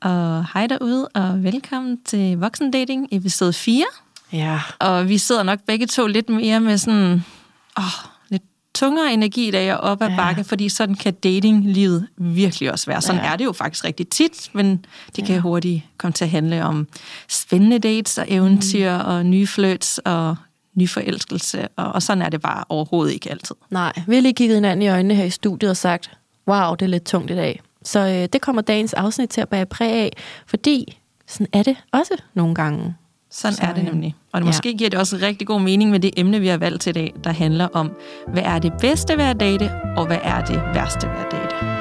Og hej derude, og velkommen til Voksendating episode 4. Ja. Og vi sidder nok begge to lidt mere med sådan, åh, lidt tungere energi i dag og op ad Ja. bakke, fordi sådan kan datinglivet virkelig også være. Sådan Ja. er det jo faktisk rigtig tit, men det kan hurtigt komme til at handle om spændende dates og eventyr Mm. og nye flirts og ny forelskelse, og, og sådan er det bare overhovedet ikke altid. Nej, vi har lige kigget hinanden i øjnene her i studiet og sagt, wow, det er lidt tungt i dag. Så øh, det kommer dagens afsnit til at bære præg af, fordi sådan er det også nogle gange. Sådan Så, er det øh, nemlig. Og det ja. måske giver det også rigtig god mening med det emne, vi har valgt til i dag, der handler om, hvad er det bedste ved at date, og hvad er det værste ved at date.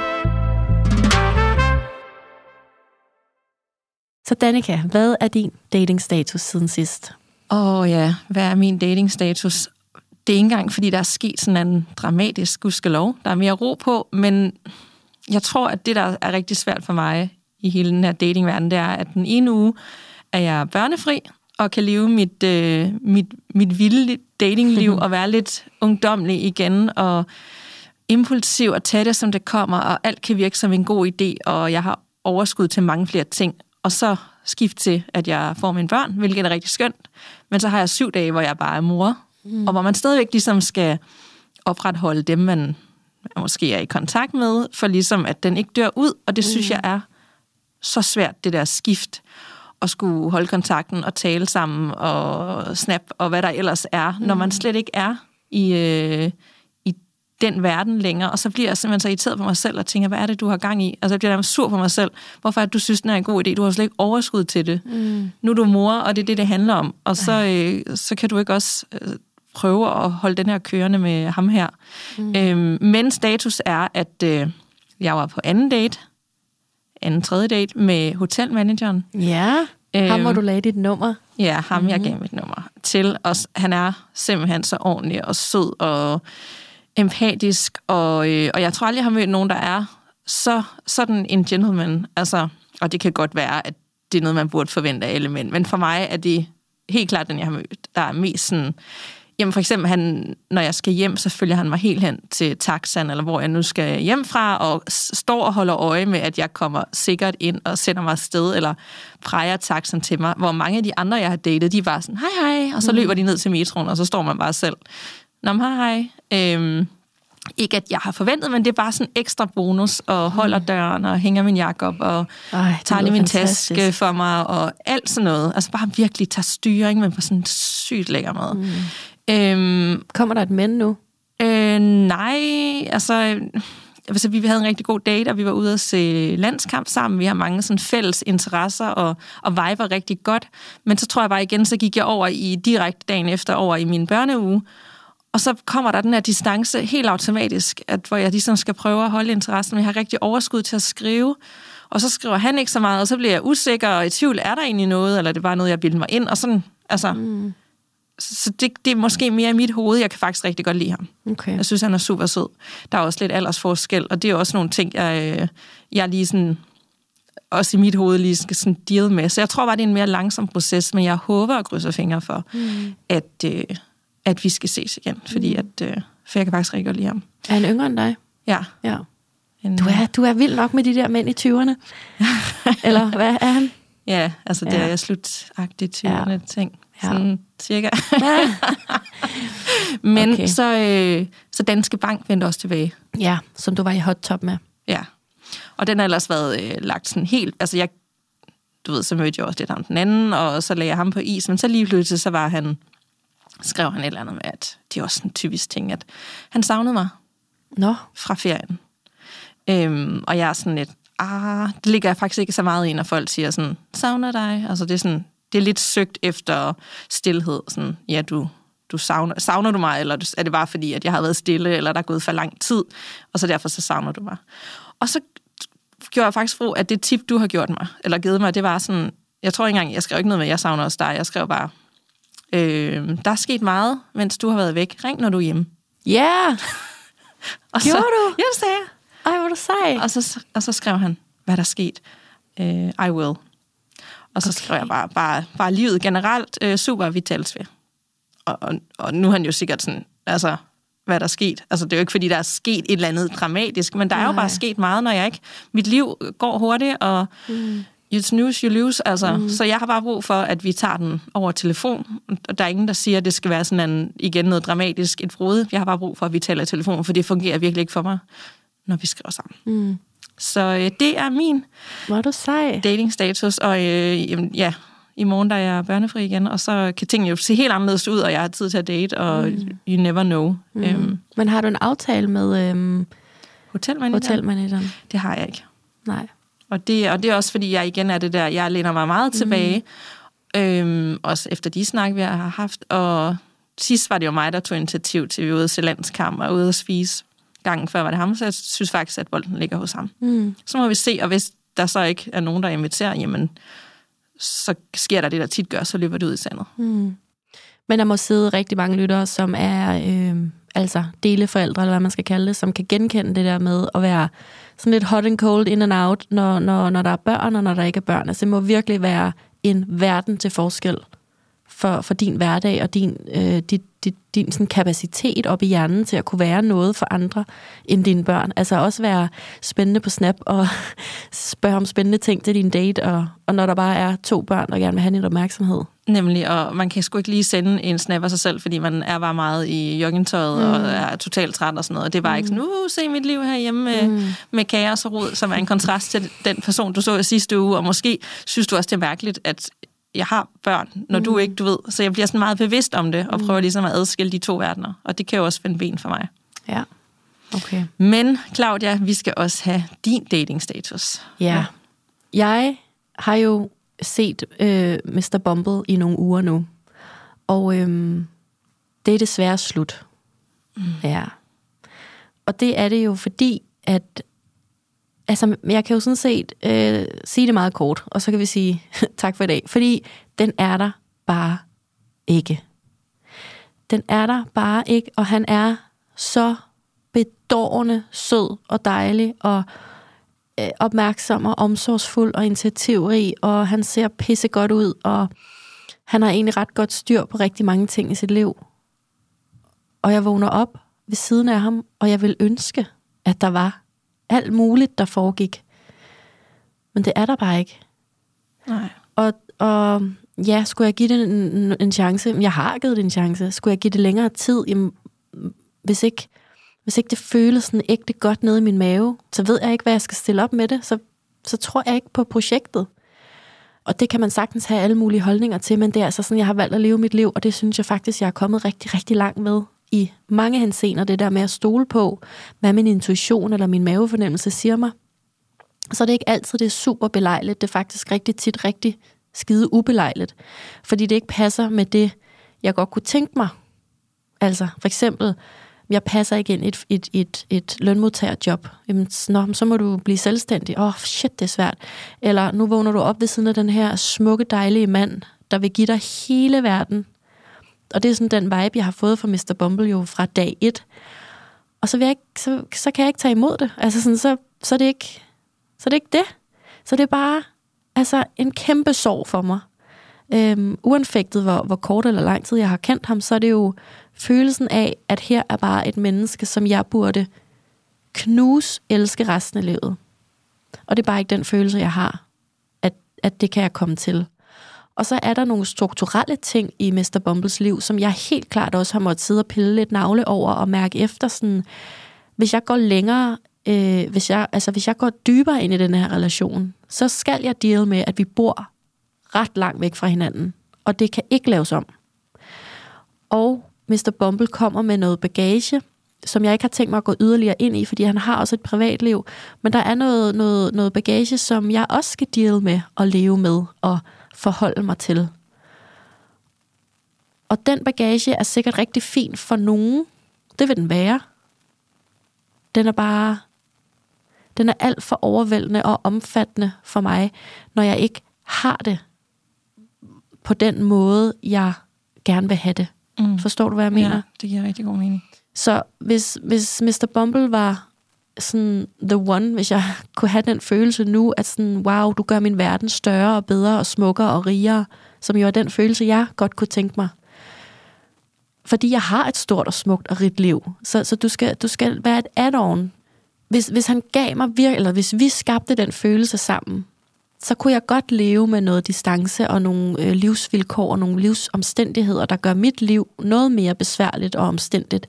Så Danika, hvad er din datingstatus siden sidst? Åh oh, ja, hvad er min datingstatus? Det er ikke engang, fordi der er sket sådan en dramatisk gudskelov. Der er mere ro på, men jeg tror, at det, der er rigtig svært for mig i hele den her datingverden, det er, at den ene uge er jeg børnefri, og kan leve mit, øh, mit, mit vilde datingliv og være lidt ungdomlig igen, og impulsiv og tage det, som det kommer, og alt kan virke som en god idé, og jeg har overskud til mange flere ting. Og så skift til, at jeg får mine børn, hvilket er rigtig skønt. Men så har jeg syv dage, hvor jeg bare er mor, mm. og hvor man stadigvæk ligesom skal opretholde dem, man måske er i kontakt med, for ligesom at den ikke dør ud, og det mm. synes jeg er så svært, det der skift, at skulle holde kontakten og tale sammen og snap og hvad der ellers er, mm. når man slet ikke er i, øh, i den verden længere. Og så bliver jeg simpelthen så irriteret på mig selv og tænker, hvad er det, du har gang i? Altså jeg bliver nærmest sur på mig selv. Hvorfor er det, du synes, den er en god idé? Du har slet ikke overskud til det. Mm. Nu er du mor, og det er det, det handler om. Og så, øh, så kan du ikke også øh, prøve at holde den her kørende med ham her. Mm. Øhm, men status er, at øh, jeg var på anden date, anden tredje date med hotelmanageren. Ja, ham Øhm, hvor du lagde dit nummer. Ja, ham mm-hmm. jeg gav mit nummer til. Og han er simpelthen så ordentlig og sød og empatisk. Og, øh, og jeg tror aldrig, jeg har mødt nogen, der er så sådan en gentleman. Altså, og det kan godt være, at det er noget, man burde forvente af alle mænd. Men for mig er det helt klart den, jeg har mødt, der er mest sådan... Jamen for eksempel, han, når jeg skal hjem, så følger han mig helt hen til taxan, eller hvor jeg nu skal hjem fra, og står og holder øje med, at jeg kommer sikkert ind og sender mig afsted, eller præger taxan til mig. Hvor mange af de andre, jeg har datet, de bare sådan, hej hej, og så løber de ned til metroen, og så står man bare selv. Nå, hej hej. Øhm, ikke at jeg har forventet, men det er bare sådan ekstra bonus, og holder døren, og hænger min jakke op, og Ej, tager lige min fantastisk. taske for mig, og alt sådan noget. Altså bare virkelig tager styring, men på sådan en sygt lækker måde. Mm. Øhm, Kommer der et men nu? øh, nej, altså... Altså, vi havde en rigtig god date, og vi var ude at se landskamp sammen. Vi har mange sådan fælles interesser, og, og viber rigtig godt. Men så tror jeg bare igen, så gik jeg over i direkte dagen efter over i min børneuge. Og så kommer der den her distance helt automatisk, at hvor jeg ligesom skal prøve at holde interessen. Men jeg har rigtig overskud til at skrive. Og så skriver han ikke så meget, og så bliver jeg usikker og i tvivl, er der egentlig noget, eller er det bare noget, jeg bilder mig ind? Og sådan, altså... Mm. Så det, det er måske mere i mit hoved. Jeg kan faktisk rigtig godt lide ham. Okay. Jeg synes, han er super sød. Der er også lidt aldersforskel, og det er også nogle ting, jeg, øh, jeg lige sådan, også i mit hoved lige skal sådan deal med. Så jeg tror bare, det er en mere langsom proces, men jeg håber og krydser fingre for, mm. at, øh, at vi skal ses igen, fordi at, øh, for jeg kan faktisk rigtig godt lide ham. Er han yngre end dig? Ja. Ja. Du er, du er vild nok med de der mænd i 20'erne. Eller hvad er han? Ja, altså det Ja. er jeg slutagtigt 20'erne Ja. ting. Ja. Sådan cirka. Men Okay. så, øh, så Danske Bank vendte også tilbage. Ja, som du var i hot top med. Ja. Og den har ellers været øh, lagt sådan helt... Altså jeg, du ved, så mødte jeg også lidt ham den anden, og så lagde jeg ham på is, men så lige pludselig, så var han, skrev han et eller andet med, at det er også en typisk ting, at han savnede mig Nå, fra ferien. Øhm, og jeg er sådan lidt, ah, det ligger jeg faktisk ikke så meget i, når folk siger sådan, savner dig. Altså det er sådan, det er lidt søgt efter stillhed. Sådan, ja, du, du savner, savner du mig, eller er det bare fordi, at jeg har været stille, eller der er gået for lang tid, og så derfor så savner du mig. Og så gjorde jeg faktisk brug af det tip, du har gjort mig, eller givet mig. Det var sådan, jeg tror ikke engang, jeg skrev ikke noget med, jeg savner også dig. Jeg skrev bare, øh, der er sket meget, mens du har været væk. Ring, når du er hjemme. Ja, yeah. Og Gjorde så, du? Ja, det sagde jeg. ej, hvor du sej. Og så, og så skrev han, hvad der er sket. Uh, I will. Og så okay. skrev jeg bare, bare, bare livet generelt, uh, super, vi tales ved. Og, og, og nu er han jo sikkert sådan, altså, hvad der er sket. Altså, det er jo ikke, fordi der er sket et eller andet dramatisk, men der er jo Nej. bare sket meget, når jeg ikke... Mit liv går hurtigt, og mm. you snooze, you lose. Altså, mm. Så jeg har bare brug for, at vi tager den over telefon. Og der er ingen, der siger, at det skal være sådan en, igen noget dramatisk, et frode. Jeg har bare brug for, at vi taler i telefon, for det fungerer virkelig ikke for mig, når vi skriver sammen. Mm. Så øh, det er min Hvor du sej. datingstatus, og øh, jamen, ja, i morgen der er jeg børnefri igen, og så kan tingene jo se helt anderledes ud, og jeg har tid til at date, og mm. you never know. Mm. Øhm, Men har du en aftale med øhm, hotelmanageren, hotelmanageren? det har jeg ikke. Nej. Og det, og det er også, fordi jeg igen er det der, jeg læner mig meget tilbage, øhm, også efter de snak, vi har haft, og sidst var det jo mig, der tog initiativ til, at vi var ude se landskamp og ude at spise. Gangen før var det ham, så jeg synes faktisk, at bolden ligger hos ham. Mm. Så må vi se, og hvis der så ikke er nogen, der inviterer, jamen, så sker der det, der tit gør, så løber det ud i sandet. Mm. Men der må sidde rigtig mange lyttere, som er øh, altså deleforældre, eller hvad man skal kalde det, som kan genkende det der med at være sådan lidt hot and cold in and out, når, når, når der er børn, og når der ikke er børn. Altså det må virkelig være en verden til forskel for, for din hverdag og din, øh, dit, dit, din sådan kapacitet op i hjernen til at kunne være noget for andre end dine børn. Altså også være spændende på Snap og spørge om spændende ting til din date, og, og når der bare er to børn, der gerne vil have din opmærksomhed. Nemlig, og man kan sgu ikke lige sende en snap af sig selv, fordi man er bare meget i joggingtøjet mm. og er totalt træt og sådan noget. Og det var mm. ikke sådan, uh, se mit liv herhjemme med, mm. med kaos og rod, som er en kontrast til den person, du så i sidste uge. Og måske synes du også, det er mærkeligt, at jeg har børn, når mm. du ikke, du ved. Så jeg bliver sådan meget bevidst om det, og prøver ligesom at adskille de to verdener. Og det kan jo også finde ben for mig. Ja, okay. Men, Claudia, vi skal også have din datingstatus. Ja. Jeg har jo set øh, Mr. Bumble i nogle uger nu, og øhm, det er desværre slut. Mm. Ja. Og det er det jo fordi, at altså, jeg kan jo sådan set øh, sige det meget kort, og så kan vi sige tak for i dag, fordi den er der bare ikke. Den er der bare ikke, og han er så bedårende sød og dejlig, og øh, opmærksom og omsorgsfuld og initiativrig, og han ser pisse godt ud, og han har egentlig ret godt styr på rigtig mange ting i sit liv. Og jeg vågner op ved siden af ham, og jeg vil ønske, at der var alt muligt, der foregik. Men det er der bare ikke. Nej. Og, og ja, skulle jeg give det en, en, chance? Jeg har givet det en chance. Skulle jeg give det længere tid? Jamen, hvis ikke, hvis ikke det føles sådan ægte godt nede i min mave, så ved jeg ikke, hvad jeg skal stille op med det. Så, så tror jeg ikke på projektet. Og det kan man sagtens have alle mulige holdninger til, men det er altså sådan, jeg har valgt at leve mit liv, og det synes jeg faktisk, jeg er kommet rigtig, rigtig langt med i mange henseender. Det der med at stole på, hvad min intuition eller min mavefornemmelse siger mig. Så er det ikke altid, det er super belejligt. Det er faktisk rigtig tit rigtig skide ubelejligt. Fordi det ikke passer med det, jeg godt kunne tænke mig. Altså for eksempel, jeg passer ikke ind i et, et, et, et lønmodtagerjob. Jamen, nå, så må du blive selvstændig. Åh, oh, shit, det er svært. Eller nu vågner du op ved siden af den her smukke, dejlige mand, der vil give dig hele verden. Og det er sådan den vibe, jeg har fået fra Mr. Bumble jo fra dag et. Og så, vil jeg ikke, så, så kan jeg ikke tage imod det. Altså sådan, så, så, er det ikke, så er det ikke det. Så det er bare altså, en kæmpe sorg for mig. Øhm, uanfægtet hvor, hvor kort eller lang tid jeg har kendt ham, så er det jo følelsen af, at her er bare et menneske, som jeg burde knuse, elske resten af livet. Og det er bare ikke den følelse, jeg har, at, at det kan jeg komme til. Og så er der nogle strukturelle ting i Mr. Bumbles liv, som jeg helt klart også har måttet sidde og pille lidt navle over og mærke efter. Sådan, hvis jeg går længere, øh, hvis, jeg, altså, hvis jeg går dybere ind i den her relation, så skal jeg deal med, at vi bor ret langt væk fra hinanden. Og det kan ikke laves om. Og Mr. Bumble kommer med noget bagage, som jeg ikke har tænkt mig at gå yderligere ind i, fordi han har også et privatliv. Men der er noget, noget, noget bagage, som jeg også skal deal med og leve med og forholde mig til. Og den bagage er sikkert rigtig fin for nogen. Det vil den være. Den er bare... Den er alt for overvældende og omfattende for mig, når jeg ikke har det på den måde, jeg gerne vil have det. Mm. Forstår du, hvad jeg mener? Ja, det giver rigtig god mening. Så hvis, hvis Mr. Bumble var sådan the one, hvis jeg kunne have den følelse nu, at sådan, wow, du gør min verden større og bedre og smukkere og rigere, som jo er den følelse, jeg godt kunne tænke mig. Fordi jeg har et stort og smukt og rigt liv. Så, så du, skal, du skal være et add-on. Hvis, hvis han gav mig virkelig, eller hvis vi skabte den følelse sammen, så kunne jeg godt leve med noget distance og nogle øh, livsvilkår og nogle livsomstændigheder, der gør mit liv noget mere besværligt og omstændigt.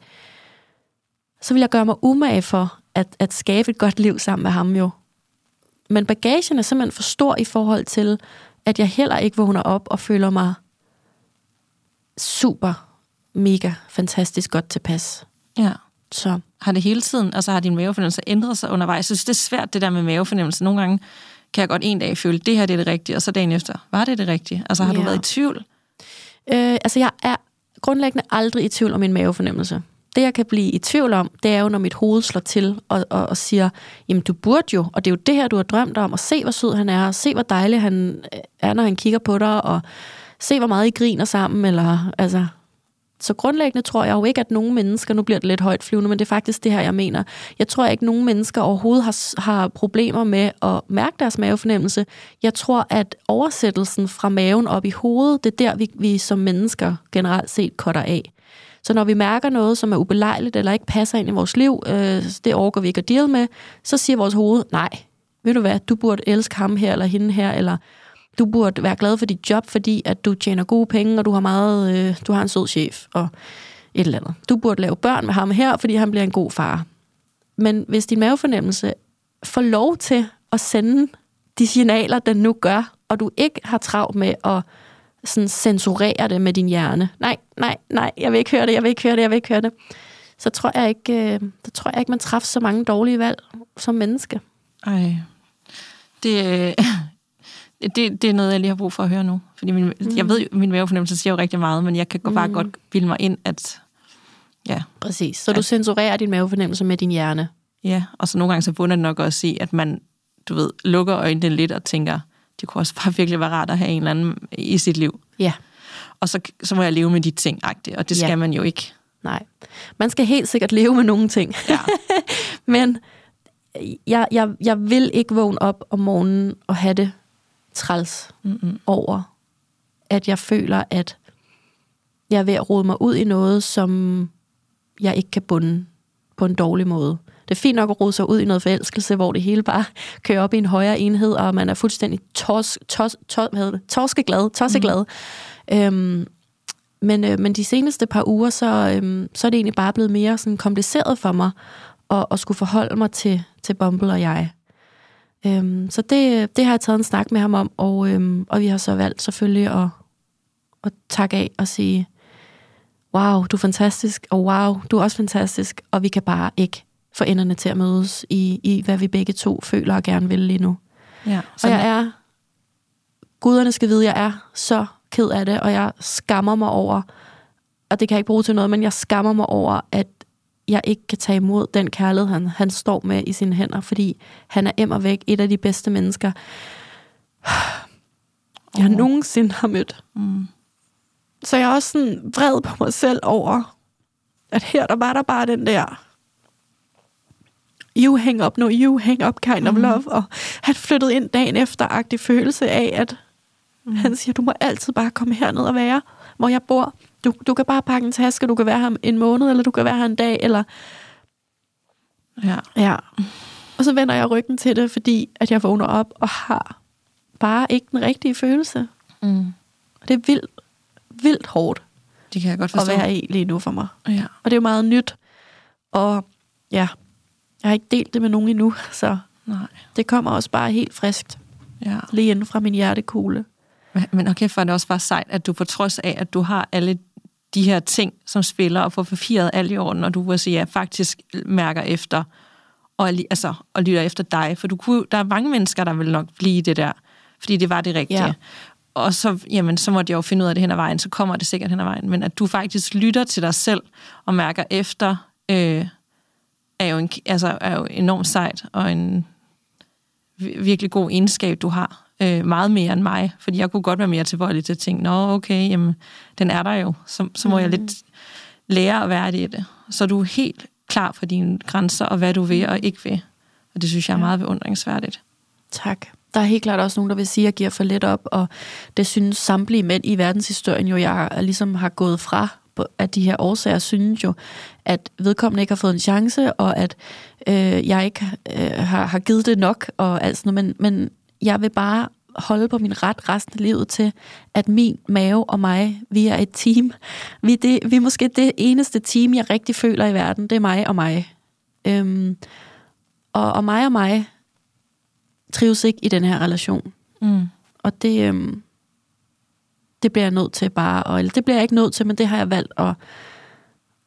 Så vil jeg gøre mig umage for at, at skabe et godt liv sammen med ham jo. Men bagagen er simpelthen for stor i forhold til, at jeg heller ikke vågner op og føler mig super, mega, fantastisk godt tilpas. Ja. Så Har det hele tiden, altså har din mavefornemmelse ændret sig undervejs? Jeg synes, det er svært, det der med mavefornemmelse. Nogle gange kan jeg godt en dag føle, det her det er det rigtige, og så dagen efter, var det det rigtige? Altså har ja. du været i tvivl? Øh, altså, jeg er grundlæggende aldrig i tvivl om min mavefornemmelse. Det, jeg kan blive i tvivl om, det er jo, når mit hoved slår til og, og, og siger, jamen du burde jo, og det er jo det her, du har drømt om, og se, hvor sød han er, og se, hvor dejlig han øh, er, når han kigger på dig, og se, hvor meget I griner sammen, eller altså... Så grundlæggende tror jeg jo ikke, at nogen mennesker, nu bliver det lidt højt flyvende, men det er faktisk det her, jeg mener. Jeg tror ikke, at nogen mennesker overhovedet har, har problemer med at mærke deres mavefornemmelse. Jeg tror, at oversættelsen fra maven op i hovedet, det er der, vi, vi som mennesker generelt set cutter af. Så når vi mærker noget, som er ubelejligt eller ikke passer ind i vores liv, øh, det overgår vi ikke at deal med, så siger vores hoved, nej, ved du hvad, du burde elske ham her eller hende her, eller du burde være glad for dit job, fordi at du tjener gode penge, og du har meget, øh, du har en sød chef, og et eller andet. Du burde lave børn med ham her, fordi han bliver en god far. Men hvis din mavefornemmelse får lov til at sende de signaler, den nu gør, og du ikke har travlt med at sådan censurere det med din hjerne. Nej, nej, nej, jeg vil ikke høre det, jeg vil ikke høre det, jeg vil ikke høre det. Så tror jeg ikke, øh, så tror jeg ikke man træffer så mange dårlige valg som menneske. Ej, det, øh, det, det er noget, jeg lige har brug for at høre nu. Fordi min, mm. jeg ved jo, min mavefornemmelse siger jo rigtig meget, men jeg kan mm. bare godt bilde mig ind, at ja, Præcis. Så du censurerer din mavefornemmelse med din hjerne. ja. Og så nogle gange så bunder det nok også i, at man, du ved, lukker øjnene lidt og tænker, det kunne også bare virkelig være rart at have en eller anden i sit liv. Ja. Og så, så må jeg leve med de ting, agtigt, og det skal Ja. man jo ikke. Nej. Man skal helt sikkert leve med nogle ting. Ja. Men jeg, jeg, jeg vil ikke vågne op om morgenen og have det træls Mm-mm. over, at jeg føler, at jeg er ved at rode mig ud i noget, som jeg ikke kan bunde på en dårlig måde. Det er fint nok at rode sig ud i noget forelskelse, hvor det hele bare kører op i en højere enhed, og man er fuldstændig tors, tors, tors, hvad hedder det? torskeglad, tosseglad. Mm. Øhm, men, øh, men de seneste par uger, så, øhm, så er det egentlig bare blevet mere sådan kompliceret for mig at, at skulle forholde mig til, til Bumble og jeg. Øhm, så det, det har jeg taget en snak med ham om, og, øhm, og vi har så valgt selvfølgelig at, at takke af og sige, wow, du er fantastisk, og wow, du er også fantastisk, og vi kan bare ikke få enderne til at mødes i, i hvad vi begge to føler og gerne vil lige nu. Ja, Så og jeg er, guderne skal vide, jeg er så ked af det, og jeg skammer mig over, og det kan jeg ikke bruge til noget, men jeg skammer mig over, at jeg ikke kan tage imod den kærlighed, han, han står med i sine hænder, fordi han er emmer væk et af de bedste mennesker, jeg Åh. nogensinde har mødt. Mm. Så jeg er også sådan vred på mig selv over, at her der var der bare den der you hang up, no you hang up kind of Mhm. love, og han flyttede ind dagen efter-agtig følelse af, at Mhm. han siger, du må altid bare komme herned og være, hvor jeg bor. Du, du kan bare pakke en taske, du kan være her en måned, eller du kan være her en dag, eller... Ja. Ja. Og så vender jeg ryggen til det, fordi at jeg vågner op og har bare ikke den rigtige følelse. Mm. Og det er vildt, vildt hårdt Det kan jeg godt at forstå. være i lige nu for mig. Ja. Og det er jo meget nyt. Og ja, jeg har ikke delt det med nogen endnu, så Nej. det kommer også bare helt friskt Ja. lige inden fra min hjertekugle. Men- okay, for det er også bare sejt, at du på trods af, at du har alle de her ting, som spiller, og får papiret alt i orden, og du vil sige, ja, faktisk mærker efter, og, altså, og lytter efter dig. For du kunne, der er mange mennesker, der vil nok blive det der, fordi det var det rigtige. Ja. Og så, jamen, så måtte jeg jo finde ud af det hen ad vejen, så kommer det sikkert hen ad vejen. Men at du faktisk lytter til dig selv og mærker efter, øh, er, jo en, altså, er jo enormt sejt, og en, virkelig god egenskab, du har. Øh, meget mere end mig, fordi jeg kunne godt være mere tilbøjelig til at tænke, nå okay, jamen, den er der jo, så, så må mm. jeg lidt lære at være det i det. Så du er helt klar for dine grænser, og hvad du vil og ikke vil. Og det synes jeg er meget beundringsværdigt. Tak. Der er helt klart også nogen, der vil sige, at jeg giver for lidt op, og det synes samtlige mænd i verdenshistorien jo, jeg ligesom har gået fra af de her årsager, synes jo, at vedkommende ikke har fået en chance, og at øh, jeg ikke øh, har, har givet det nok, og alt sådan noget. Men, men jeg vil bare holde på min ret resten af livet til, at min mave og mig, vi er et team. Vi er, det, vi er måske det eneste team, jeg rigtig føler i verden. Det er mig og mig. Øhm, og, og mig og mig trives ikke i den her relation. Mm. Og det, øhm, det bliver jeg nødt til bare, og, eller det bliver jeg ikke nødt til, men det har jeg valgt at,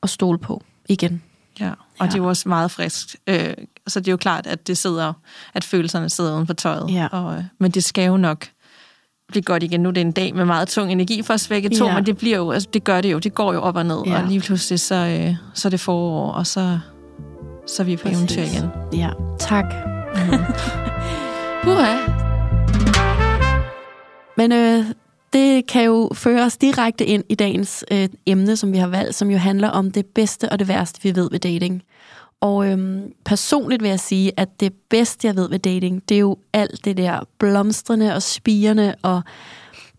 at stole på igen. Ja, og ja. det er jo også meget frisk. Øh, så det er jo klart, at det sidder, at følelserne sidder uden for tøjet. Ja. Og, øh, men det skal jo nok blive godt igen. Nu er det en dag med meget tung energi for os begge to, ja. men det, bliver jo, altså, det gør det jo. Det går jo op og ned, ja. og lige pludselig så, øh, så er det forår, og så, så er vi på Præcis. eventyr igen. Ja, tak. Mm. Uha. Men øh, det kan jo føre os direkte ind i dagens øh, emne, som vi har valgt, som jo handler om det bedste og det værste, vi ved ved dating. Og øhm, personligt vil jeg sige, at det bedste, jeg ved ved dating, det er jo alt det der blomstrende og spirende og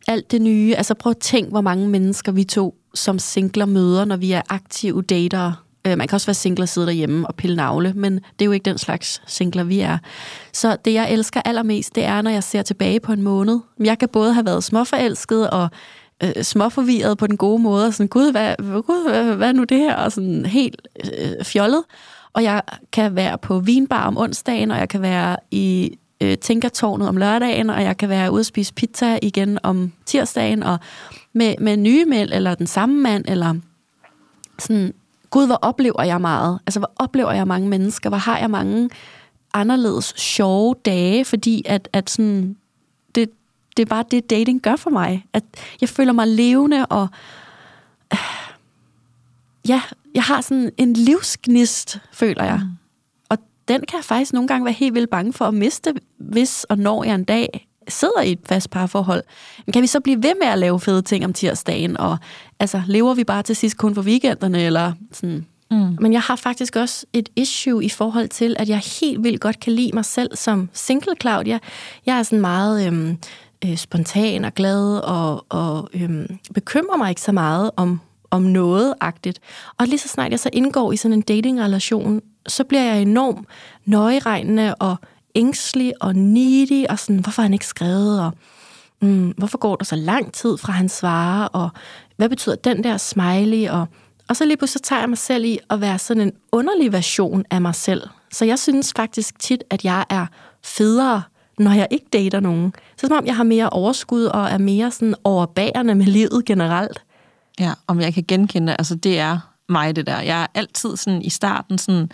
alt det nye. Altså prøv at tænk, hvor mange mennesker vi to som singler møder, når vi er aktive datere. Øh, man kan også være single og sidde derhjemme og pille navle, men det er jo ikke den slags singler, vi er. Så det, jeg elsker allermest, det er, når jeg ser tilbage på en måned. Jeg kan både have været småforelsket og øh, småforvirret på den gode måde, og sådan, gud, hvad, gud, hvad, hvad er nu det her? Og sådan helt øh, fjollet. Og jeg kan være på vinbar om onsdagen, og jeg kan være i øh, Tænkertårnet om lørdagen, og jeg kan være ude og spise pizza igen om tirsdagen, og med, med nye mænd, eller den samme mand, eller sådan, gud, hvor oplever jeg meget? Altså, hvor oplever jeg mange mennesker? Hvor har jeg mange anderledes sjove dage? Fordi at, at sådan, det, det er bare det, dating gør for mig. At jeg føler mig levende, og øh, ja, jeg har sådan en livsgnist, føler jeg. Mm. Og den kan jeg faktisk nogle gange være helt vildt bange for at miste, hvis og når jeg en dag sidder i et fast parforhold. Men kan vi så blive ved med at lave fede ting om tirsdagen? Og altså, lever vi bare til sidst kun for weekenderne? Eller sådan. Mm. Men jeg har faktisk også et issue i forhold til, at jeg helt vildt godt kan lide mig selv som single Claudia. Jeg er sådan meget øhm, øh, spontan og glad og, og øhm, bekymrer mig ikke så meget om om noget-agtigt. Og lige så snart jeg så indgår i sådan en datingrelation, så bliver jeg enormt nøjeregnende og ængstelig og needy, og sådan, hvorfor har han ikke skrevet, og mm, hvorfor går der så lang tid fra han svarer, og hvad betyder den der smiley, og, og så lige pludselig tager jeg mig selv i at være sådan en underlig version af mig selv. Så jeg synes faktisk tit, at jeg er federe, når jeg ikke dater nogen. Så som om jeg har mere overskud og er mere sådan overbærende med livet generelt. Ja, om jeg kan genkende. Altså, det er mig, det der. Jeg er altid sådan i starten sådan,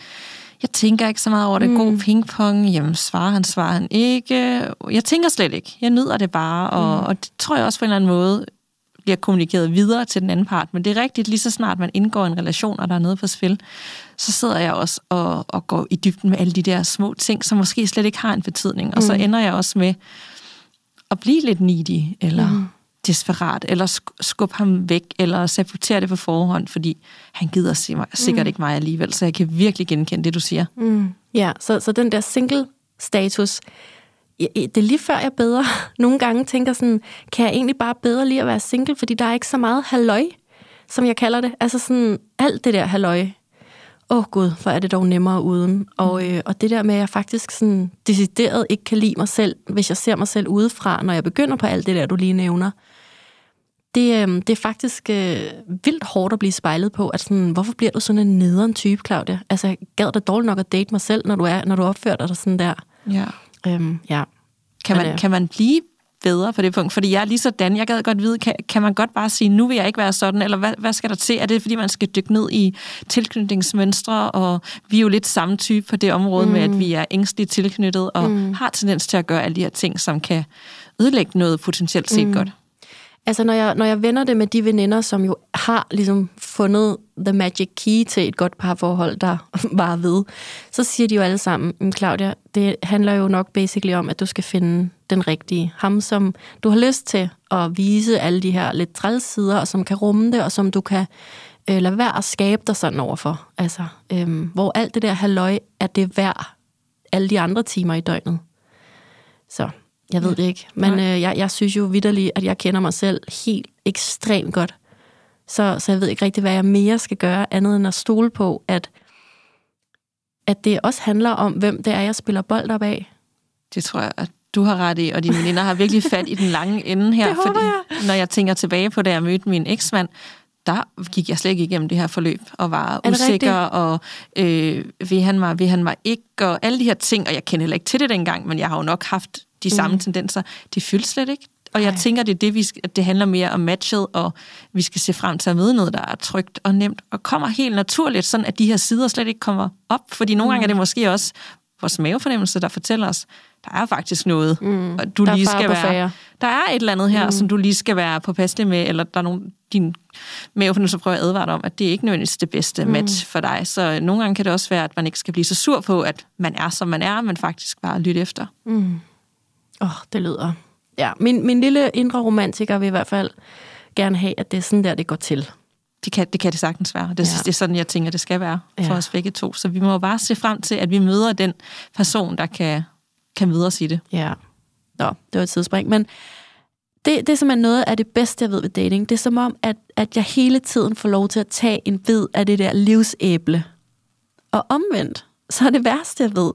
jeg tænker ikke så meget over det. Mm. God pingpong, jamen svarer han, svarer han ikke. Jeg tænker slet ikke. Jeg nyder det bare, og, mm. og det tror jeg også på en eller anden måde bliver kommunikeret videre til den anden part. Men det er rigtigt, lige så snart man indgår en relation, og der er noget på spil, så sidder jeg også og, og går i dybden med alle de der små ting, som måske slet ikke har en betydning. Og så mm. ender jeg også med at blive lidt needy, eller... Mm desperat, eller skubbe ham væk, eller sabotere det på forhånd, fordi han gider se mig, sikkert mm. ikke mig alligevel, så jeg kan virkelig genkende det, du siger. Mm. Ja, så, så den der single-status, det er lige før jeg bedre. Nogle gange tænker sådan, kan jeg egentlig bare bedre lige at være single, fordi der er ikke så meget halløj, som jeg kalder det. Altså sådan alt det der halløj. Åh oh gud, hvor er det dog nemmere uden. Og, mm. øh, og det der med, at jeg faktisk sådan decideret ikke kan lide mig selv, hvis jeg ser mig selv udefra, når jeg begynder på alt det der, du lige nævner det, øh, det er faktisk øh, vildt hårdt at blive spejlet på, at sådan, hvorfor bliver du sådan en nederen type, Claudia? Altså, gad det dårligt nok at date mig selv, når du, er, når du opfører dig sådan der? Ja. Øhm, ja. Kan, man, kan man blive bedre på det punkt? Fordi jeg er lige sådan, jeg gad godt vide, kan, kan man godt bare sige, nu vil jeg ikke være sådan, eller hvad, hvad skal der til? Er det, fordi man skal dykke ned i tilknytningsmønstre, og vi er jo lidt samme type på det område mm. med, at vi er ængstligt tilknyttet, og mm. har tendens til at gøre alle de her ting, som kan ødelægge noget potentielt set mm. godt? Altså, når jeg, når jeg vender det med de veninder, som jo har ligesom fundet the magic key til et godt parforhold, der var ved, så siger de jo alle sammen, Claudia, det handler jo nok basically om, at du skal finde den rigtige. Ham, som du har lyst til at vise alle de her lidt træls sider, og som kan rumme det, og som du kan øh, lade være at skabe dig sådan overfor. Altså, øhm, hvor alt det der halløj, er det værd alle de andre timer i døgnet. Så jeg ved det ikke. Men øh, jeg, jeg synes jo vidderligt, at jeg kender mig selv helt ekstremt godt. Så, så jeg ved ikke rigtig, hvad jeg mere skal gøre, andet end at stole på, at, at det også handler om, hvem det er, jeg spiller bold op af. Det tror jeg, at du har ret i, og dine veninder har virkelig fat i den lange ende her. Det fordi, jeg. når jeg tænker tilbage på, da jeg mødte min eksmand, der gik jeg slet ikke igennem det her forløb, og var usikker, og øh, vil han mig, vil han mig ikke, og alle de her ting, og jeg kender heller ikke til det dengang, men jeg har jo nok haft de samme tendenser. Det fyldes slet ikke. Og jeg Nej. tænker, det er det, vi at det handler mere om matchet, og vi skal se frem til at møde noget, der er trygt og nemt, og kommer helt naturligt, sådan at de her sider slet ikke kommer op. Fordi nogle gange er det måske også vores mavefornemmelse, der fortæller os, der er faktisk noget, mm. og du Der er lige skal være... Der er et eller andet her, mm. som du lige skal være påpasselig med, eller der er nogen, din mavefornemmelse prøver at advare dig om, at det er ikke nødvendigvis det bedste mm. match for dig. Så nogle gange kan det også være, at man ikke skal blive så sur på, at man er, som man er, men faktisk bare lytte efter. Åh, oh, det lyder... Ja, min, min lille indre romantiker vil i hvert fald gerne have, at det er sådan der, det går til. Det kan, det kan det sagtens være. Det, Ja. det er sådan, jeg tænker, det skal være for Ja. os begge to. Så vi må bare se frem til, at vi møder den person, der kan, kan møde os i det. Ja. Nå, det var et tidsspring. Men det, det er simpelthen noget af det bedste, jeg ved ved dating. Det er som om, at, at jeg hele tiden får lov til at tage en bid af det der livsæble. Og omvendt, så er det værste, jeg ved,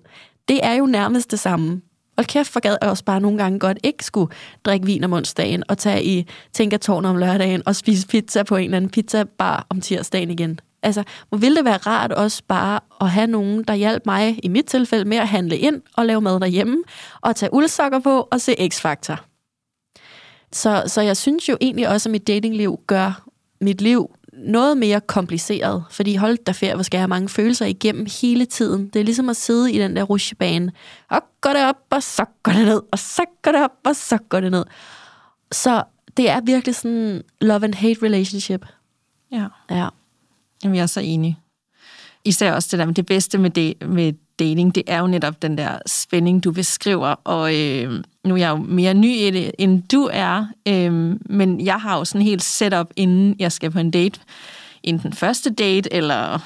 det er jo nærmest det samme. Hold kæft for gad jeg også bare nogle gange godt ikke skulle drikke vin om onsdagen og tage i Tænkertårn om lørdagen og spise pizza på en eller anden pizzabar om tirsdagen igen. Altså, hvor ville det være rart også bare at have nogen, der hjalp mig, i mit tilfælde, med at handle ind og lave mad derhjemme, og tage uldsokker på og se X-Factor. Så, så jeg synes jo egentlig også, at mit datingliv gør mit liv noget mere kompliceret. Fordi hold da ferie, hvor skal jeg have mange følelser igennem hele tiden. Det er ligesom at sidde i den der rutsjebane. Og går det op, og så går det ned, og så går det op, og så går det ned. Så det er virkelig sådan love and hate relationship. Ja. Ja. Jamen, jeg er så enig. Især også det der med det bedste med, det, med dating, det er jo netop den der spænding, du beskriver. Og øh, nu er jeg jo mere ny i det, end du er. Øh, men jeg har jo sådan helt setup, inden jeg skal på en date. Enten første date, eller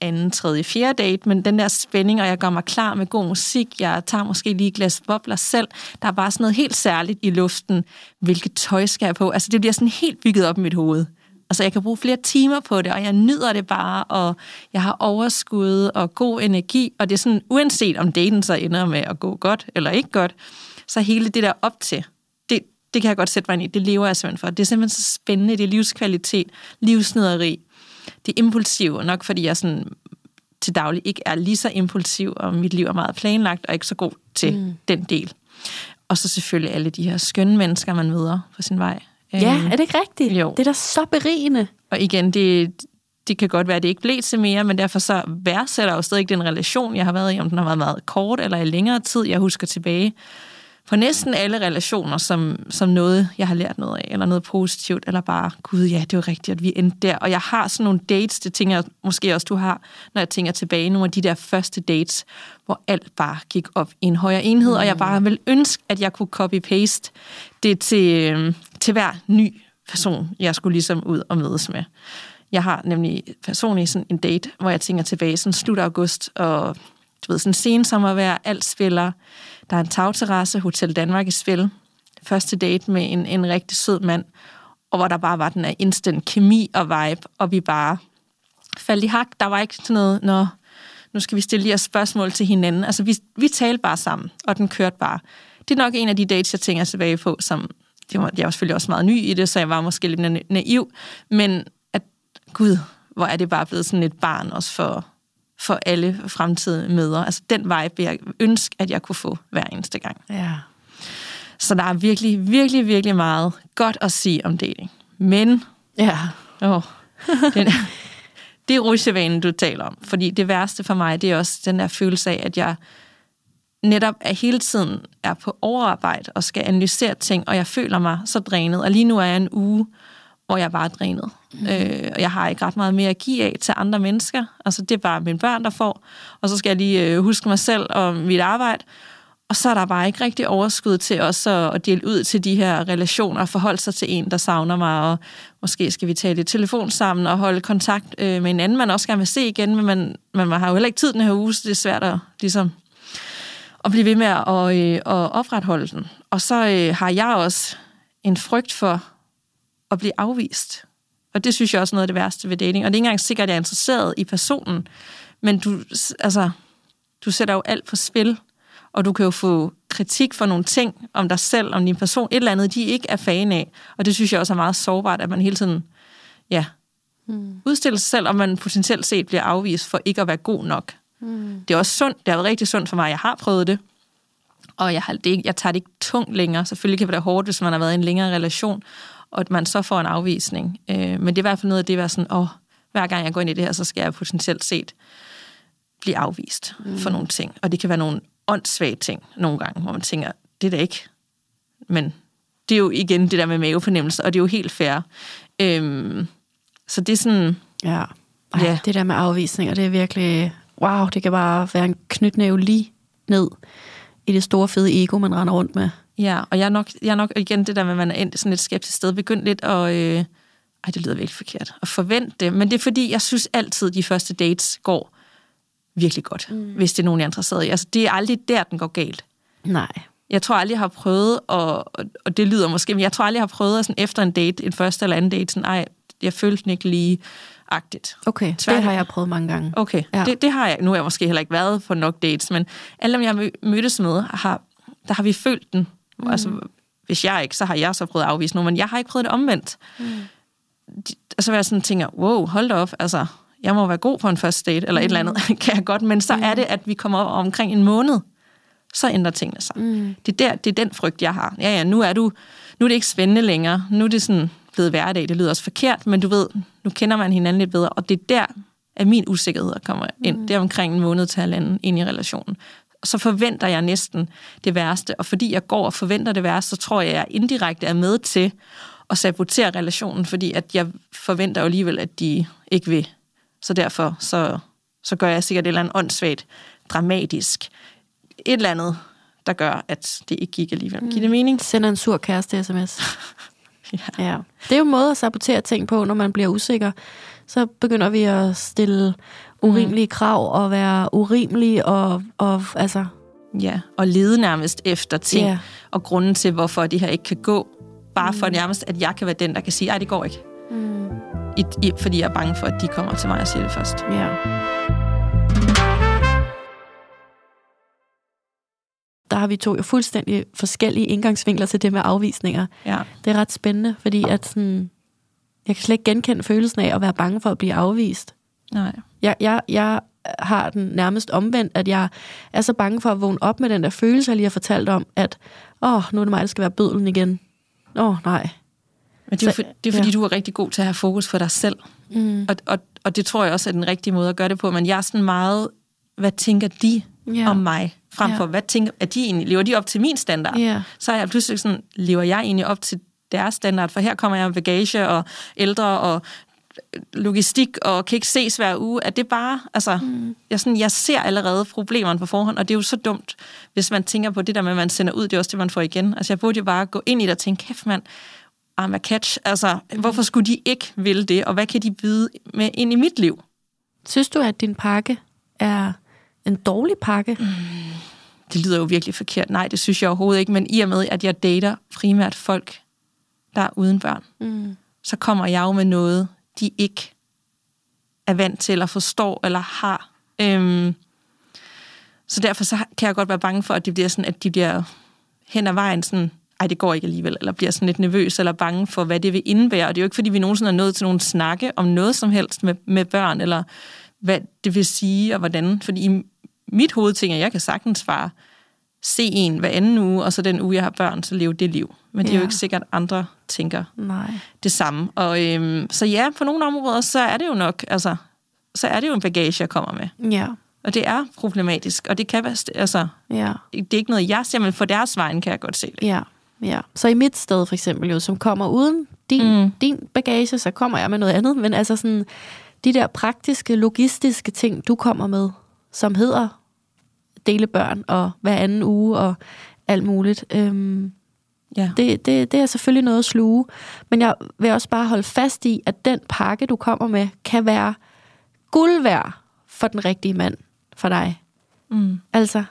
anden, tredje, fjerde date, men den der spænding, og jeg gør mig klar med god musik, jeg tager måske lige et glas bobler selv, der er bare sådan noget helt særligt i luften, hvilket tøj skal jeg på, altså det bliver sådan helt bygget op i mit hoved. Altså jeg kan bruge flere timer på det, og jeg nyder det bare, og jeg har overskud og god energi, og det er sådan, uanset om daten så ender med at gå godt eller ikke godt, så hele det der op til, det, det kan jeg godt sætte mig ind i, det lever jeg simpelthen for. Det er simpelthen så spændende, det er livskvalitet, livsnederi, det er impulsivt, nok fordi jeg sådan til daglig ikke er lige så impulsiv, og mit liv er meget planlagt, og ikke så god til mm. den del. Og så selvfølgelig alle de her skønne mennesker, man møder på sin vej. Ja, Øhm, er det ikke rigtigt? jo. Det er da så berigende. Og igen, det, det kan godt være, at det ikke blev til mere, men derfor så værdsætter jeg jo stadig den relation, jeg har været i, om den har været meget kort eller i længere tid. Jeg husker tilbage på næsten alle relationer som, som noget, jeg har lært noget af, eller noget positivt, eller bare, gud ja, det var rigtigt, at vi endte der. Og jeg har sådan nogle dates, det tænker jeg måske også, du har, når jeg tænker tilbage, nogle af de der første dates, hvor alt bare gik op i en højere enhed, mm. og jeg bare vil ønske, at jeg kunne copy-paste det til, øhm, til hver ny person, jeg skulle ligesom ud og mødes med. Jeg har nemlig personligt sådan en date, hvor jeg tænker tilbage sådan slut august, og du ved, sådan sensommervejr, alt spiller. Der er en tagterrasse, Hotel Danmark i spil. Første date med en, en rigtig sød mand, og hvor der bare var den her instant kemi og vibe, og vi bare faldt i hak. Der var ikke sådan noget, når nu skal vi stille jer spørgsmål til hinanden. Altså, vi, vi talte bare sammen, og den kørte bare. Det er nok en af de dates, jeg tænker tilbage på, som jeg var selvfølgelig også meget ny i det, så jeg var måske lidt na- naiv, men at, gud, hvor er det bare blevet sådan et barn også for, for alle fremtidige møder. Altså den vibe vil jeg ønske, at jeg kunne få hver eneste gang. Ja. Så der er virkelig, virkelig, virkelig meget godt at sige om dating. Men, Ja. åh, den, det er rutsjevanen, du taler om. Fordi det værste for mig, det er også den der følelse af, at jeg netop er hele tiden er på overarbejde og skal analysere ting, og jeg føler mig så drænet. Og lige nu er jeg en uge, hvor jeg bare er drænet. Mm. Øh, og jeg har ikke ret meget mere at give af til andre mennesker. Altså, det er bare mine børn, der får. Og så skal jeg lige øh, huske mig selv og mit arbejde. Og så er der bare ikke rigtig overskud til også at dele ud til de her relationer og forholde sig til en, der savner mig, og måske skal vi tale i telefon sammen og holde kontakt øh, med en anden, man også gerne vil se igen, men man, man har jo heller ikke tid den her uge, så det er svært at, ligesom, at blive ved med at, øh, at opretholde den. Og så øh, har jeg også en frygt for at blive afvist. Og det synes jeg også er noget af det værste ved dating. Og det er ikke engang sikkert, at jeg er interesseret i personen, men du, altså, du sætter jo alt på spil, og du kan jo få kritik for nogle ting om dig selv, om din person, et eller andet, de ikke er fan af. Og det synes jeg også er meget sårbart, at man hele tiden ja, mm. udstiller sig selv, og man potentielt set bliver afvist for ikke at være god nok. Mm. Det er også sundt, det har været rigtig sundt for mig, jeg har prøvet det, og jeg, har, det, jeg tager det ikke tungt længere. Selvfølgelig kan det være hårdt, hvis man har været i en længere relation, og at man så får en afvisning. Øh, men det er i hvert fald noget af det, at være sådan, åh, hver gang jeg går ind i det her, så skal jeg potentielt set blive afvist mm. for nogle ting. Og det kan være nogle åndssvage ting nogle gange, hvor man tænker, det er da ikke. Men det er jo igen det der med mavefornemmelse, og det er jo helt fair. Øhm, så det er sådan... Ja. Ej, ja. det der med afvisninger, det er virkelig... Wow, det kan bare være en knytnæve lige ned i det store, fede ego, man render rundt med. Ja, og jeg er nok, jeg er nok igen det der med, at man er endt sådan lidt skeptisk sted, begyndt lidt at... Øh, ej, det lyder virkelig forkert. At forvente det. Men det er fordi, jeg synes altid, de første dates går virkelig godt, mm. hvis det er nogen, jeg er interesseret i. Altså, det er aldrig der, den går galt. Nej. Jeg tror aldrig, jeg har prøvet, og, og det lyder måske, men jeg tror aldrig, jeg har prøvet sådan efter en date, en første eller anden date, sådan, ej, jeg følte den ikke lige agtigt. Okay, Tvær, det har jeg prøvet mange gange. Okay, ja. det, det har jeg. Nu har jeg måske heller ikke været på nok dates, men alle dem, jeg mødtes med, har, der har vi følt den. Mm. Altså, hvis jeg ikke, så har jeg så prøvet at afvise nogen, men jeg har ikke prøvet det omvendt. Mm. De, altså, hvor jeg sådan tænker, wow, hold da op, altså, jeg må være god på en første date, eller mm. et eller andet, mm. kan jeg godt, men så mm. er det, at vi kommer op omkring en måned, så ændrer tingene sig. Mm. Det, er der, det er den frygt, jeg har. Ja, ja, nu er, du, nu er det ikke spændende længere, nu er det sådan blevet hverdag, det lyder også forkert, men du ved, nu kender man hinanden lidt bedre, og det er der, at min usikkerhed kommer ind. Mm. Det er omkring en måned til halvanden ind i relationen. Og så forventer jeg næsten det værste, og fordi jeg går og forventer det værste, så tror jeg, at jeg indirekte er med til at sabotere relationen, fordi at jeg forventer alligevel, at de ikke vil så derfor så, så gør jeg sikkert et eller andet åndssvagt, dramatisk, et eller andet, der gør, at det ikke gik alligevel. Mm. Giver det mening? Sender en sur kæreste sms. ja. ja. Det er jo en måde at sabotere ting på, når man bliver usikker. Så begynder vi at stille urimelige mm. krav og være urimelige og, og altså... Ja, og lede nærmest efter ting yeah. og grunden til, hvorfor det her ikke kan gå. Bare mm. for nærmest, at jeg kan være den, der kan sige, at det går ikke. Mm i, i, fordi jeg er bange for, at de kommer til mig og siger det først. Ja. Der har vi to jo fuldstændig forskellige indgangsvinkler til det med afvisninger. Ja. Det er ret spændende, fordi at sådan, jeg kan slet ikke genkende følelsen af at være bange for at blive afvist. Nej. Jeg, jeg, jeg har den nærmest omvendt, at jeg er så bange for at vågne op med den der følelse, jeg lige har fortalt om, at åh, nu er det mig, der skal være bødlen igen. Åh, nej, men det er, for, det er fordi, ja. du er rigtig god til at have fokus på dig selv. Mm. Og, og, og det tror jeg også er den rigtige måde at gøre det på. Men jeg er sådan meget, hvad tænker de ja. om mig? Frem for, ja. hvad tænker at de egentlig? Lever de op til min standard? Ja. Så er jeg pludselig sådan, lever jeg egentlig op til deres standard? For her kommer jeg med bagage og ældre og logistik og kan ikke ses hver uge, at det bare, altså, mm. jeg, sådan, jeg ser allerede problemerne på forhånd, og det er jo så dumt, hvis man tænker på det der med, at man sender ud, det er også det, man får igen. Altså, jeg burde jo bare gå ind i det og tænke, kæft mand, I'm a catch. Altså, hvorfor skulle de ikke ville det, og hvad kan de vide med ind i mit liv? Synes du, at din pakke er en dårlig pakke? Mm, det lyder jo virkelig forkert. Nej, det synes jeg overhovedet ikke. Men i og med, at jeg dater primært folk, der er uden børn, mm. så kommer jeg jo med noget, de ikke er vant til, eller forstår, eller har. Øhm, så derfor så kan jeg godt være bange for, at det bliver sådan, at de bliver hen ad vejen sådan ej, det går ikke alligevel, eller bliver sådan lidt nervøs eller bange for, hvad det vil indebære. Og det er jo ikke, fordi vi nogensinde er nået til nogle snakke om noget som helst med, med børn, eller hvad det vil sige, og hvordan. Fordi i mit hoved tænker, jeg kan sagtens bare se en hver anden uge, og så den uge, jeg har børn, så leve det liv. Men det ja. er jo ikke sikkert, at andre tænker Nej. det samme. Og, øhm, så ja, på nogle områder, så er det jo nok, altså, så er det jo en bagage, jeg kommer med. Ja. Og det er problematisk, og det kan være, altså, Ja. det er ikke noget, jeg siger, men for deres vejen kan jeg godt se det. Ja, ja. Så i mit sted for eksempel, jo, som kommer uden din, mm. din bagage, så kommer jeg med noget andet. Men altså sådan, de der praktiske, logistiske ting, du kommer med, som hedder dele børn og hver anden uge og alt muligt, øhm, Ja. det, det, det er selvfølgelig noget at sluge. Men jeg vil også bare holde fast i, at den pakke, du kommer med, kan være guld værd for den rigtige mand for dig. Mm. Altså,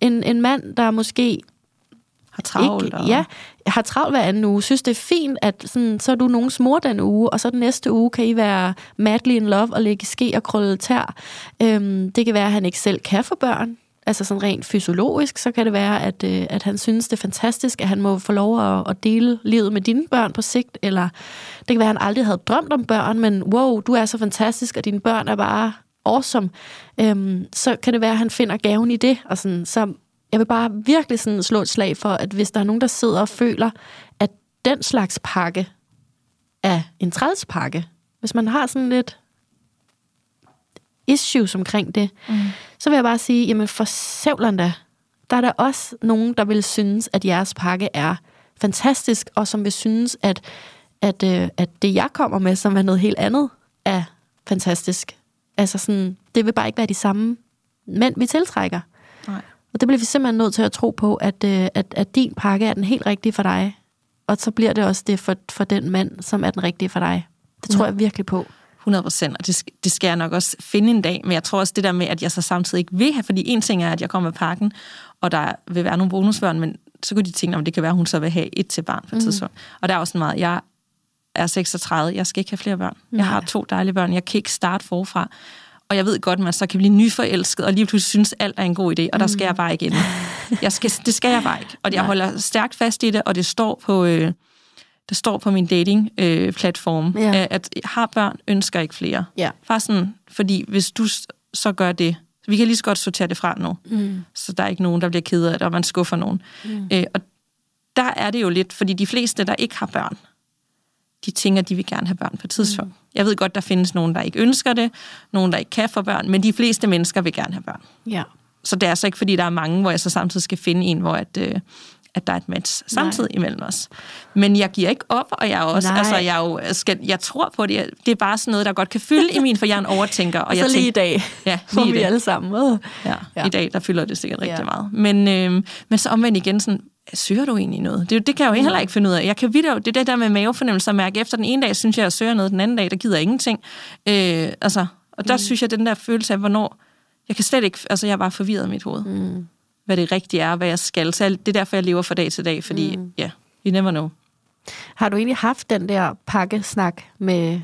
en, en mand, der måske Har travlt. ikke, og... ja, har travlt hver anden uge. Synes, det er fint, at sådan, så er du nogens mor den uge, og så den næste uge kan I være madly in love og lægge ske og krølle tær. Øhm, det kan være, at han ikke selv kan få børn. Altså sådan rent fysiologisk, så kan det være, at, øh, at han synes, det er fantastisk, at han må få lov at, at dele livet med dine børn på sigt. Eller det kan være, at han aldrig havde drømt om børn, men wow, du er så fantastisk, og dine børn er bare awesome. Øhm, så kan det være, at han finder gaven i det. Og sådan, så jeg vil bare virkelig sådan slå et slag for, at hvis der er nogen, der sidder og føler, at den slags pakke er en trælspakke, hvis man har sådan lidt issues omkring det, mm. så vil jeg bare sige, jamen for sævleren da, der er der også nogen, der vil synes, at jeres pakke er fantastisk, og som vil synes, at, at, øh, at det, jeg kommer med, som er noget helt andet, er fantastisk. Altså sådan, det vil bare ikke være de samme mænd, vi tiltrækker. Nej. Og det bliver vi simpelthen nødt til at tro på, at, øh, at, at din pakke er den helt rigtige for dig. Og så bliver det også det for, for den mand, som er den rigtige for dig. Det tror Ja. jeg virkelig på. 100 procent, og det, det skal jeg nok også finde en dag, men jeg tror også det der med, at jeg så samtidig ikke vil have, fordi en ting er, at jeg kommer med pakken, og der vil være nogle bonusbørn, men så kunne de tænke, om det kan være, at hun så vil have et til barn på et mm. tidspunkt. Og der er også meget, jeg er 36, jeg skal ikke have flere børn. Jeg har to dejlige børn, jeg kan ikke starte forfra. Og jeg ved godt, at man så kan blive nyforelsket, og lige pludselig synes, alt er en god idé, og der skal jeg bare ikke ind. Jeg skal, det skal jeg bare ikke. Og jeg holder stærkt fast i det, og det står på... Øh, det står på min dating-platform, øh, Ja. at har børn, ønsker ikke flere. Ja. Bare sådan, fordi hvis du så gør det, vi kan lige så godt sortere det fra nu, Mm. så der er ikke nogen, der bliver ked af det, og man skuffer nogen. Mm. Øh, og der er det jo lidt, fordi de fleste, der ikke har børn, de tænker, de vil gerne have børn på et tidspunkt. Mm. Jeg ved godt, der findes nogen, der ikke ønsker det, nogen, der ikke kan få børn, men de fleste mennesker vil gerne have børn. Ja. Så det er altså ikke, fordi der er mange, hvor jeg så samtidig skal finde en, hvor at, øh, at der er et match samtidig Nej. imellem os. Men jeg giver ikke op, og jeg er også, Nej. altså, jeg, er jo, skal, jeg tror på det. Det er bare sådan noget, der godt kan fylde i min, for jeg er en overtænker. Og, Og jeg så lige i tænker, dag, Ja, lige i vi dag. alle sammen. Øh. Ja, Ja. I dag, der fylder det sikkert rigtig ja. meget. Men, øh, men så omvendt igen, sådan, søger du egentlig noget? Det, det kan jeg jo heller ikke finde ud af. Jeg kan videre, det er det der med mavefornemmelse at mærke efter den ene dag, synes jeg, jeg søger noget, den anden dag, der gider jeg ingenting. Øh, altså, og der mm. synes jeg, den der følelse af, hvornår, jeg kan slet ikke, altså jeg er bare forvirret i mit hoved. Mm. Hvad det rigtige er, hvad jeg skal. Så jeg- det er derfor, jeg lever fra dag til dag, fordi, mm. ja, yeah, you never know. Har du egentlig haft den der pakkesnak med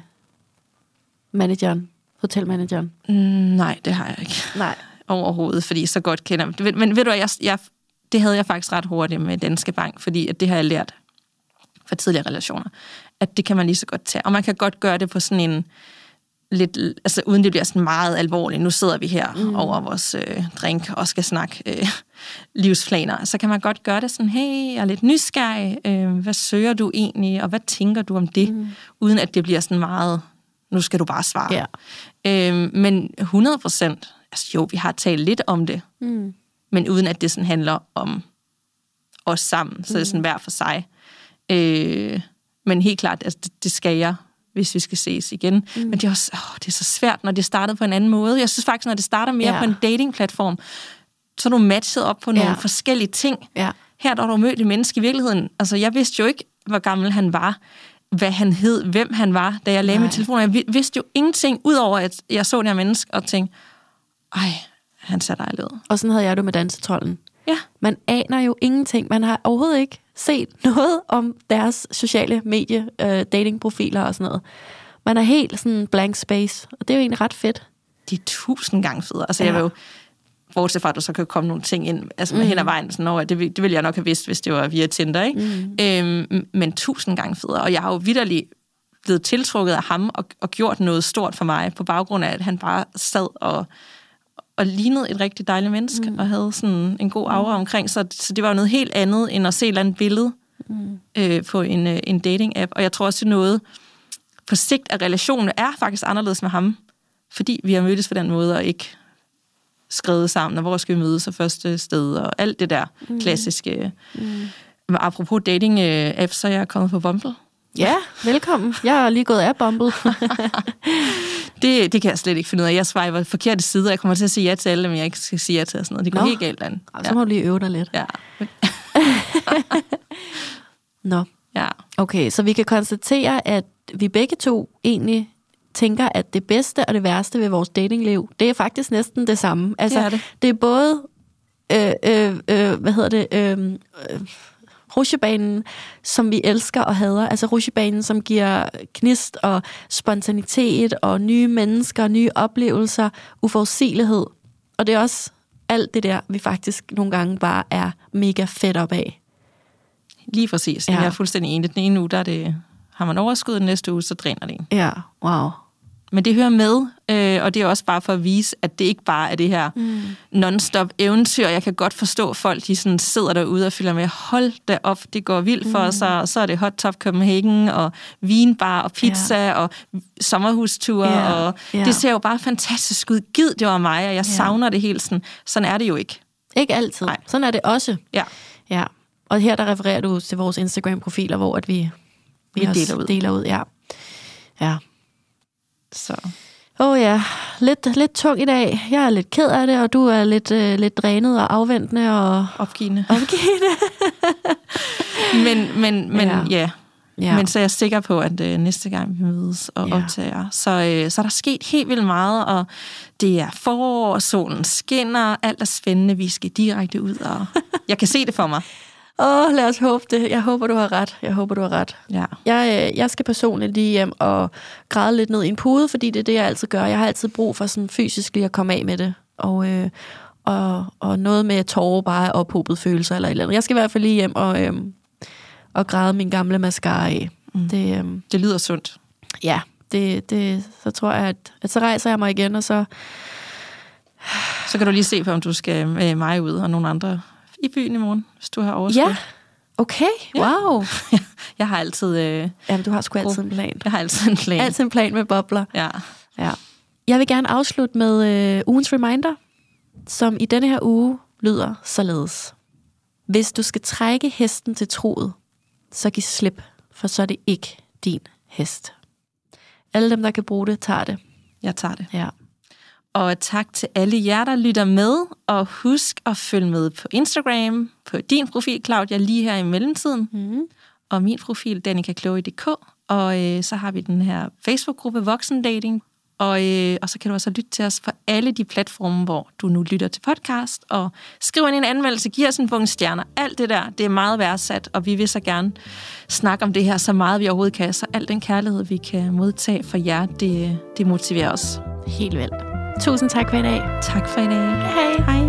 manageren, hotelmanageren? Mm, nej, det har jeg ikke. Nej. overhovedet, fordi så godt kender Men, men ved du hvad, jeg, jeg, det havde jeg faktisk ret hurtigt med Danske Bank, fordi at det har jeg lært fra tidligere relationer, at det kan man lige så godt tage. Og man kan godt gøre det på sådan en lidt, altså uden det bliver sådan meget alvorligt. Nu sidder vi her mm. over vores øh, drink og skal snakke øh, livsplaner. Så kan man godt gøre det sådan, hey, jeg er lidt nysgerrig. Øh, hvad søger du egentlig, og hvad tænker du om det? Mm. Uden at det bliver sådan meget, nu skal du bare svare. Ja. Øh, men 100 procent, altså jo, vi har talt lidt om det, Mm. Men uden at det sådan handler om os sammen, så det er sådan hver for sig. Øh, men helt klart, altså, det, det skal jeg, hvis vi skal ses igen. Mm. Men det er, også, åh, det er så svært, når det startede på en anden måde. Jeg synes faktisk, når det starter mere Ja. på en datingplatform, så er du matchet op på nogle Ja. forskellige ting. Ja. Her der har du mødt et menneske i virkeligheden. Altså, jeg vidste jo ikke, hvor gammel han var, hvad han hed, hvem han var, da jeg lagde Nej. min telefon. Jeg vi- vidste jo ingenting, udover at jeg så det her menneske og tænkte, ej, han ser dejlig ud. Og sådan havde jeg det med dansetrollen. Ja. Man aner jo ingenting. Man har overhovedet ikke set noget om deres sociale medie, øh, datingprofiler og sådan noget. Man er helt sådan blank space, og det er jo egentlig ret fedt. de er tusind gange federe. Altså, Ja. jeg vil jo, bortset fra, at der så kan komme nogle ting ind, altså med mm. hen ad vejen, sådan, over, det, vil- det ville jeg nok have vidst, hvis det var via Tinder, ikke? Mm. Øhm, men tusind gange federe. Og jeg har jo vidderligt blevet tiltrukket af ham og, og gjort noget stort for mig, på baggrund af, at han bare sad og, og lignede et rigtig dejligt menneske, mm. og havde sådan en god aura omkring, så, så det var jo noget helt andet, end at se et eller andet billede mm. øh, på en, øh, en dating-app. Og jeg tror også, det er noget, på sigt, at relationen er faktisk anderledes med ham, fordi vi har mødtes på den måde, og ikke skrevet sammen, og hvor skal vi mødes og første sted, og alt det der mm. klassiske. Mm. Apropos dating-apps, så er jeg kommet på Bumble. Ja, velkommen. Jeg er lige gået af Bumble. det, det kan jeg slet ikke finde ud af. Jeg swiper forkerte sider. Jeg kommer til at sige ja til alle, men jeg ikke skal sige ja til sådan noget. Det går Nå. helt galt an. Ja. Så må du lige øve dig lidt. Ja. Nå. Ja. Okay, så vi kan konstatere, at vi begge to egentlig tænker, at det bedste og det værste ved vores datingliv, det er faktisk næsten det samme. Altså, det er det. det er både, øh, øh, øh, hvad hedder det, øh, øh, rusjebanen, som vi elsker og hader. Altså rusjebanen, som giver knist og spontanitet og nye mennesker, nye oplevelser, uforudsigelighed. Og det er også alt det der, vi faktisk nogle gange bare er mega fedt op af. Lige præcis. Ja. Jeg er fuldstændig enig. Den ene uge, der er det, har man overskud, den næste uge, så dræner det en. Ja, wow. Men det hører med, øh, og det er også bare for at vise, at det ikke bare er det her mm. non-stop eventyr. Jeg kan godt forstå folk, de sådan sidder derude og følger med, hold da op, det går vildt for mm. sig, og så er det Hot Top Copenhagen, og vinbar, og pizza, yeah. og sommerhusture, yeah. og yeah. det ser jo bare fantastisk ud. Gid, det var mig, og jeg yeah. savner det helt sådan. Sådan er det jo ikke. Ikke altid. Nej. Sådan er det også. Ja. Ja. Og her der refererer du til vores Instagram-profiler, hvor at vi, vi, vi deler ud. Deler ud, ja. Ja. Så. Åh oh ja, lidt, lidt tung i dag. Jeg er lidt ked af det, og du er lidt, øh, lidt drænet og afventende og... Opgivende. Opgivende. men men, men ja. ja. Ja. Men så er jeg sikker på, at øh, næste gang vi mødes og ja. optager, så, øh, så er der sket helt vildt meget, og det er forår, solen skinner, alt er spændende, vi skal direkte ud, og jeg kan se det for mig. Åh, oh, lad os håbe det. Jeg håber, du har ret. Jeg håber, du har ret. Ja. Jeg, øh, jeg skal personligt lige hjem og græde lidt ned i en pude, fordi det er det, jeg altid gør. Jeg har altid brug for sådan fysisk lige at komme af med det. Og, øh, og, og noget med tårer, bare ophobet følelser eller et eller andet. Jeg skal i hvert fald lige hjem og, øh, og græde min gamle mascara af. Mm. Det, øh, det lyder sundt. Ja, det, det, så tror jeg, at, at så rejser jeg mig igen, og så... Så kan du lige se på, om du skal med mig ud og nogle andre i byen i morgen, hvis du har overskud. Ja, okay, wow. Ja. jeg har altid... Øh, ja, du har sgu altid en plan. Jeg har altid en plan. Altid en plan med bobler. Ja. ja. Jeg vil gerne afslutte med øh, ugens reminder, som i denne her uge lyder således. Hvis du skal trække hesten til troet, så giv slip, for så er det ikke din hest. Alle dem, der kan bruge det, tager det. Jeg tager det. Ja. Og tak til alle jer, der lytter med. Og husk at følge med på Instagram, på din profil, Claudia, lige her i mellemtiden. Mm. Og min profil, danikakloge.dk. Og øh, så har vi den her Facebook-gruppe Voksendating. Og, øh, og så kan du også lytte til os på alle de platforme, hvor du nu lytter til podcast. Og skriv ind en anmeldelse, giv os en bunke stjerner. Alt det der, det er meget værdsat, og vi vil så gerne snakke om det her så meget, vi overhovedet kan. Så al den kærlighed, vi kan modtage fra jer, det, det motiverer os. Helt vildt. Tusind tak for i dag. Tak for i dag. Hej. Hej.